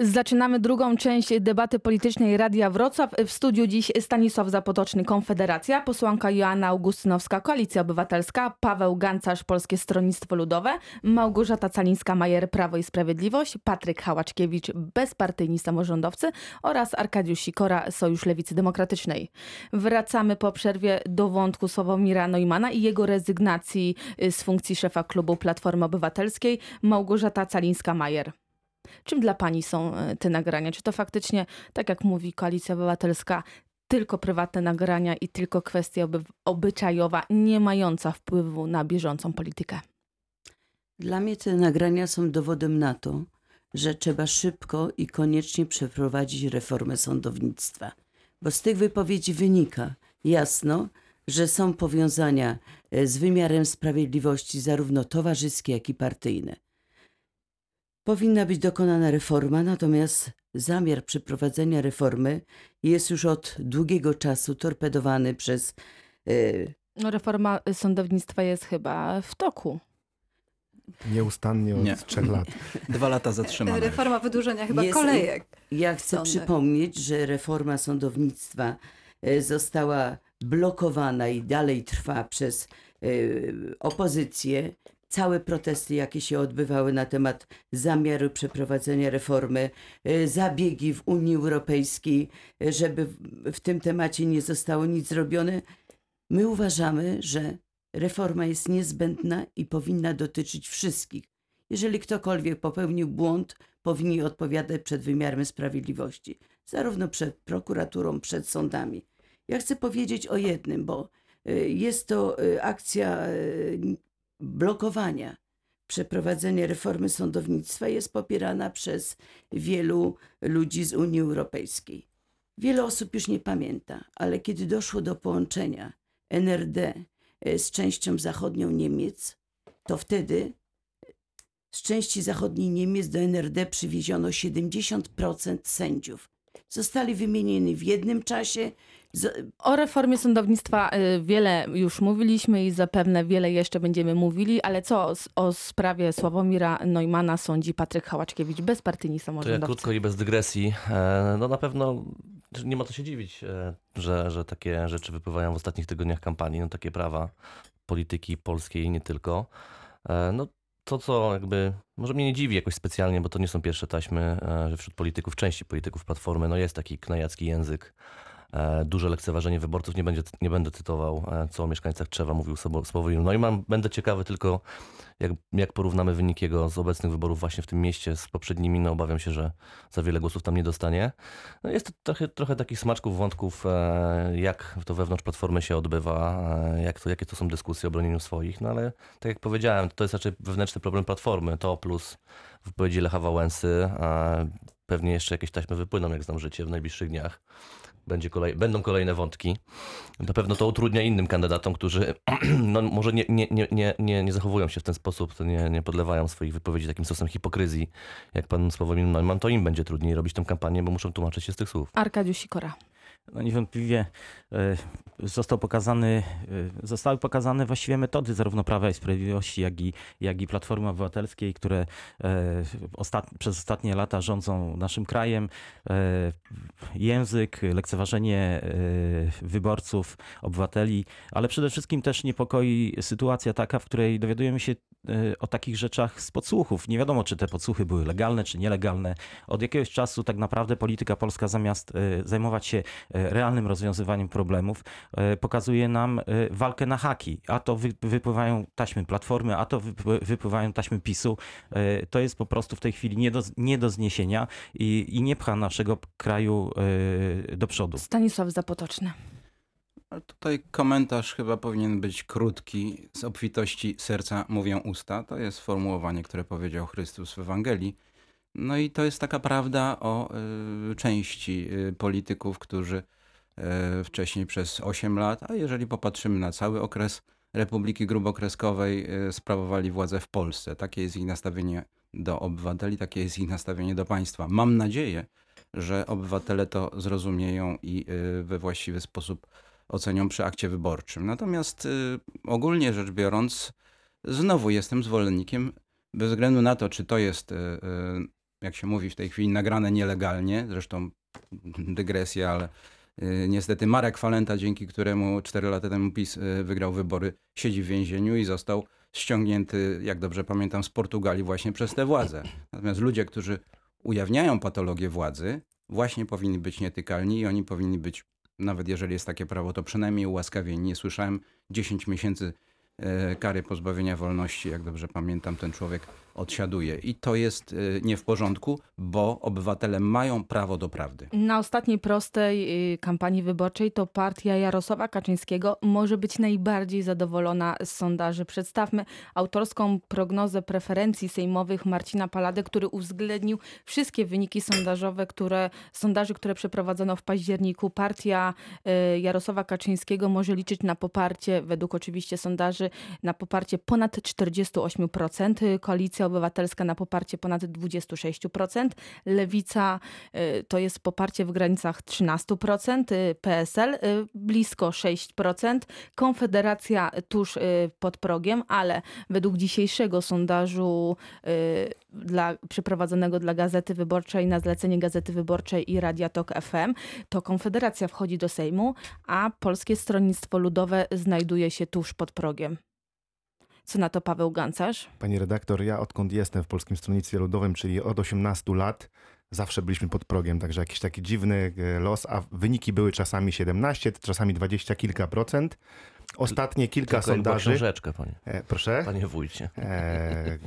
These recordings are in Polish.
Zaczynamy drugą część debaty politycznej Radia Wrocław. W studiu dziś Stanisław Zapotoczny, Konfederacja, posłanka Joanna Augustynowska, Koalicja Obywatelska, Paweł Gancarz, Polskie Stronnictwo Ludowe, Małgorzata Calińska-Majer, Prawo i Sprawiedliwość, Patryk Hałaczkiewicz, Bezpartyjni Samorządowcy oraz Arkadiusz Sikora, Sojusz Lewicy Demokratycznej. Wracamy po przerwie do wątku Sławomira Neumana i jego rezygnacji z funkcji szefa klubu Platformy Obywatelskiej, Małgorzata Calińska-Majer. Czym dla pani są e, te nagrania? Czy to faktycznie, tak jak mówi Koalicja Obywatelska, tylko prywatne nagrania i tylko kwestia oby obyczajowa, nie mająca wpływu na bieżącą politykę? Dla mnie te nagrania są dowodem na to, że trzeba szybko i koniecznie przeprowadzić reformę sądownictwa. Bo z tych wypowiedzi wynika jasno, że są powiązania e, z wymiarem sprawiedliwości, zarówno towarzyskie, jak i partyjne. Powinna być dokonana reforma, natomiast zamiar przeprowadzenia reformy jest już od długiego czasu torpedowany przez. Yy, no, reforma sądownictwa jest chyba w toku. Nieustannie od Nie. trzech lat. Dwa lata zatrzymane. Reforma wydłużenia chyba jest, kolejek. Ja chcę przypomnieć, że reforma sądownictwa e, została blokowana i dalej trwa przez yy, opozycję całe protesty, jakie się odbywały na temat zamiaru przeprowadzenia reformy, e, zabiegi w Unii Europejskiej, e, żeby w tym temacie nie zostało nic zrobione. My uważamy, że reforma jest niezbędna i powinna dotyczyć wszystkich. Jeżeli ktokolwiek popełnił błąd, powinien odpowiadać przed wymiarem sprawiedliwości, zarówno przed prokuraturą, przed sądami. Ja chcę powiedzieć o jednym, bo e, jest to akcja blokowania przeprowadzenia reformy sądownictwa jest popierana przez wielu ludzi z Unii Europejskiej. Wiele osób już nie pamięta, ale kiedy doszło do połączenia NRD e, z częścią zachodnią Niemiec, to wtedy z części zachodniej Niemiec do NRD przywieziono 70% sędziów. Zostali wymienieni w jednym czasie, o reformie sądownictwa y, wiele już mówiliśmy i zapewne wiele jeszcze będziemy mówili, ale co o sprawie Sławomira Neumana sądzi Patryk Hałaczkiewicz, bezpartyjni samorządowcy? To ja krótko i bez dygresji. E, no na pewno nie ma co się dziwić, e, że, że takie rzeczy wypływają w ostatnich tygodniach kampanii, no takie prawa polityki polskiej i nie tylko. E, no to, co jakby, może mnie nie dziwi jakoś specjalnie, bo to nie są pierwsze taśmy, że wśród polityków, części polityków Platformy, no jest taki knajacki język, E, duże lekceważenie wyborców. Nie, będzie, nie będę cytował, e, co o mieszkańcach Trzewa mówił Sławomir. No i mam, będę ciekawy tylko, jak, jak porównamy wynik jego z obecnych wyborów właśnie w tym mieście z poprzednimi. No obawiam się, że za wiele głosów tam nie dostanie. No jest to trochę, trochę takich smaczków, wątków, e, jak to wewnątrz Platformy się odbywa, jak to, jakie to są dyskusje o bronieniu swoich. No ale tak jak powiedziałem, to jest raczej wewnętrzny problem Platformy. To plus wypowiedzi Lecha Wałęsy. Pewnie jeszcze jakieś taśmy wypłyną, jak znam życie, w najbliższych dniach będzie kolej, będą kolejne wątki. Na pewno to utrudnia innym kandydatom, którzy no, może nie, nie, nie, nie, nie zachowują się w ten sposób, nie, nie podlewają swoich wypowiedzi takim sosem hipokryzji, jak pan Sławomir Neumann, to im będzie trudniej robić tę kampanię, bo muszą tłumaczyć się z tych słów. Arkadiusz Sikora. No niewątpliwie e, został pokazany, e, zostały pokazane właściwie metody zarówno Prawa i Sprawiedliwości, jak i, jak i Platformy Obywatelskiej, które e, ostat, przez ostatnie lata rządzą naszym krajem. Język, lekceważenie wyborców, obywateli, ale przede wszystkim też niepokoi sytuacja taka, w której dowiadujemy się o takich rzeczach z podsłuchów. Nie wiadomo, czy te podsłuchy były legalne, czy nielegalne. Od jakiegoś czasu tak naprawdę polityka polska zamiast zajmować się realnym rozwiązywaniem problemów, e, pokazuje nam e, walkę na haki. A to wypływają taśmy Platformy, a to wypływają taśmy PiSu. E, to jest po prostu w tej chwili nie do, nie do zniesienia i, i nie pcha naszego kraju do przodu. Stanisław Zapotoczny. Tutaj komentarz chyba powinien być krótki. Z obfitości serca mówią usta. To jest sformułowanie, które powiedział Chrystus w Ewangelii. No i to jest taka prawda o y, części y, polityków, którzy y, wcześniej przez 8 lat, a jeżeli popatrzymy na cały okres Republiki Grubokreskowej, sprawowali władzę w Polsce. Takie jest ich nastawienie do obywateli, takie jest ich nastawienie do państwa. Mam nadzieję, że obywatele to zrozumieją i we właściwy sposób ocenią przy akcie wyborczym. Natomiast ogólnie rzecz biorąc, znowu jestem zwolennikiem, bez względu na to, czy to jest jak się mówi w tej chwili, nagrane nielegalnie. Zresztą dygresja, ale niestety Marek Falenta, dzięki któremu 4 lata temu PiS y, wygrał wybory, siedzi w więzieniu i został ściągnięty, jak dobrze pamiętam, z Portugalii właśnie przez te władze. Natomiast ludzie, którzy ujawniają patologię władzy, właśnie powinni być nietykalni i oni powinni być, nawet jeżeli jest takie prawo, to przynajmniej ułaskawieni. Nie słyszałem 10 miesięcy e, kary pozbawienia wolności, jak dobrze pamiętam, ten człowiek odsiaduje. I to jest e, nie w porządku, bo obywatele mają prawo do prawdy. Na ostatniej prostej y, kampanii wyborczej to partia Jarosława Kaczyńskiego może być najbardziej zadowolona z sondaży. Przedstawmy autorską prognozę preferencji sejmowych Marcina Palady, który uwzględnił wszystkie wyniki sondażowe, które, sondaży, które przeprowadzono w październiku. Partia y, Jarosława Kaczyńskiego może liczyć na poparcie, według oczywiście sondaży, na poparcie ponad 48%. Koalicja Obywatelska na poparcie ponad 26%. Lewica y, to jest poparcie w granicach 13%, y, PSL y, blisko 6%, Konfederacja tuż y, pod progiem, ale według dzisiejszego sondażu y, dla, przeprowadzonego dla Gazety Wyborczej na zlecenie Gazety Wyborczej i Radia Tok FM, to Konfederacja wchodzi do Sejmu, a Polskie Stronnictwo Ludowe znajduje się tuż pod progiem. Co na to Paweł Gancarz? Pani redaktor, ja odkąd jestem w Polskim Stronnictwie Ludowym, czyli od 18 lat, zawsze byliśmy pod progiem, także jakiś taki dziwny e, los, a wyniki były czasami 17, czasami 20 kilka procent. Ostatnie kilka Tylko sondaży. książeczka, panie, E, proszę? panie wójcie. E,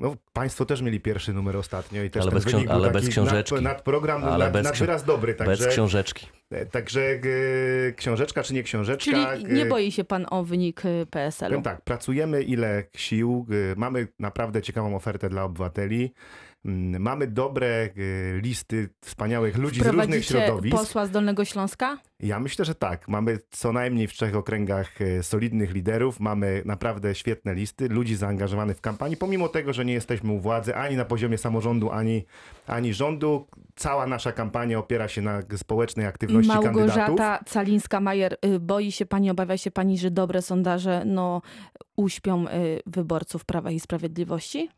no, państwo też mieli pierwszy numer ostatnio i też Ale ten bez książ- wynik był ale bez książeczki. Nad, nad program Ale nad, bez nad wyraz dobry, Bez także, książeczki. e, także e, książeczka czy nie książeczka. Czyli nie e, boi się pan o wynik PSL-u? Tak, pracujemy ile sił, mamy naprawdę ciekawą ofertę dla obywateli, mamy dobre y, listy wspaniałych ludzi z różnych środowisk. posła z Dolnego Śląska? Ja myślę, że tak. Mamy co najmniej w trzech okręgach y, solidnych liderów, mamy naprawdę świetne listy, ludzi zaangażowanych w kampanię, pomimo tego, że nie jesteśmy u władzy ani na poziomie samorządu, ani, ani rządu. Cała nasza kampania opiera się na społecznej aktywności kandydatów. Małgorzata Calińska-Majer, y, boi się pani, obawia się pani, że dobre sondaże no, uśpią y, wyborców Prawa i Sprawiedliwości?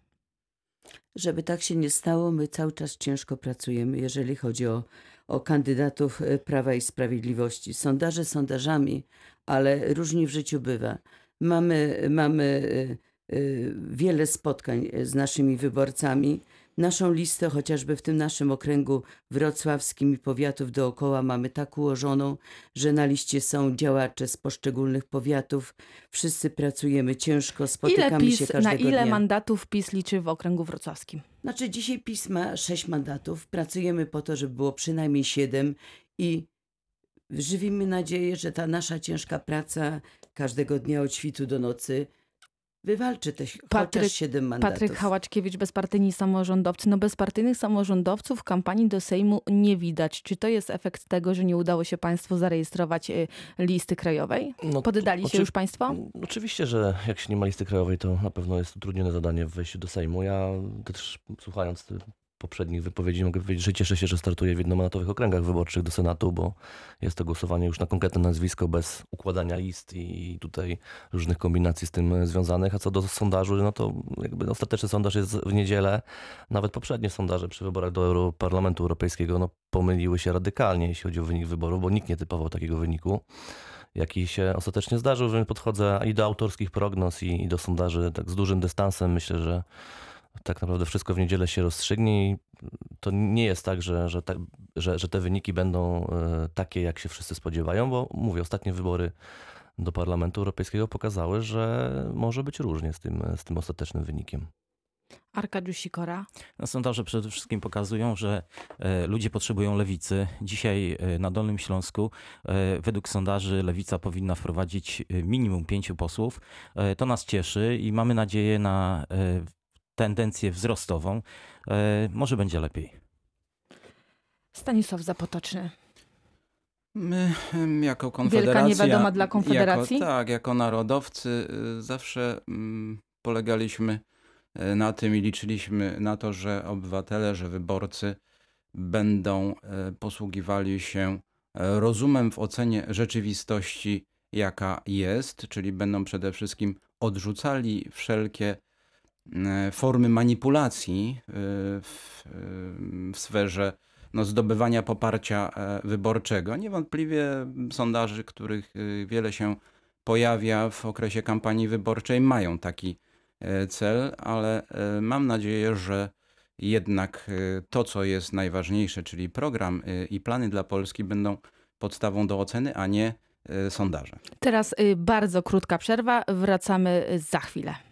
Żeby tak się nie stało, my cały czas ciężko pracujemy, jeżeli chodzi o, o kandydatów e, Prawa i Sprawiedliwości. Sondaże sondażami, ale różnie w życiu bywa. Mamy, mamy e, e, wiele spotkań z naszymi wyborcami. Naszą listę, chociażby w tym naszym okręgu wrocławskim i powiatów dookoła, mamy tak ułożoną, że na liście są działacze z poszczególnych powiatów. Wszyscy pracujemy ciężko, Ile spotykamy PiS, się na każdego ile dnia. mandatów PiS liczy w okręgu wrocławskim? Znaczy dzisiaj PiS ma sześć mandatów. Pracujemy po to, żeby było przynajmniej siedem i żywimy nadzieję, że ta nasza ciężka praca każdego dnia od świtu do nocy wywalczy te Patryk- siedem mandatów. Patryk Hałaczkiewicz, bezpartyjni samorządowcy. No bezpartyjnych samorządowców w kampanii do Sejmu nie widać. Czy to jest efekt tego, że nie udało się państwu zarejestrować y, listy krajowej? No, Poddali się już państwo? Oczywiście, że jak się nie ma listy krajowej, to na pewno jest utrudnione zadanie w wejściu do Sejmu. Ja też słuchając poprzednich wypowiedzi mogę powiedzieć, że cieszę się, że startuję w jednomandatowych okręgach wyborczych do Senatu, bo jest to głosowanie już na konkretne nazwisko bez układania list i tutaj różnych kombinacji z tym związanych. A co do sondażu, no to jakby ostateczny sondaż jest w niedzielę. Nawet poprzednie sondaże przy wyborach do Europarlamentu Europejskiego no, pomyliły się radykalnie, jeśli chodzi o wynik wyborów, bo nikt nie typował takiego wyniku jaki się ostatecznie zdarzył, więc podchodzę i do autorskich prognoz i, i do sondaży tak z dużym dystansem. Myślę, że tak naprawdę wszystko w niedzielę się rozstrzygnie i to nie jest tak, że, że, tak, że, że te wyniki będą e, takie, jak się wszyscy spodziewają, bo mówię, ostatnie wybory do Parlamentu Europejskiego pokazały, że może być różnie z tym, z tym ostatecznym wynikiem. Arkadiusz Sikora. No, sondaże przede wszystkim pokazują, że e, ludzie potrzebują lewicy. Dzisiaj e, na Dolnym Śląsku e, według sondaży lewica powinna wprowadzić e, minimum pięciu posłów. E, to nas cieszy i mamy nadzieję na e, tendencję wzrostową. E, może będzie lepiej. Stanisław Zapotoczny. My jako Konfederacja... niewidoma dla Konfederacji? Jako, tak, jako narodowcy y, zawsze mm, polegaliśmy y, na tym i liczyliśmy na to, że obywatele, że wyborcy będą y, posługiwali się rozumem w ocenie rzeczywistości, jaka jest, czyli będą przede wszystkim odrzucali wszelkie formy manipulacji e, w, e, w sferze no, zdobywania poparcia e, wyborczego. Niewątpliwie sondaży, których e, wiele się pojawia w okresie kampanii wyborczej, mają taki e, cel, ale e, mam nadzieję, że jednak e, to, co jest najważniejsze, czyli program e, i plany dla Polski będą podstawą do oceny, a nie e, sondaże. Teraz y, bardzo krótka przerwa, wracamy za chwilę.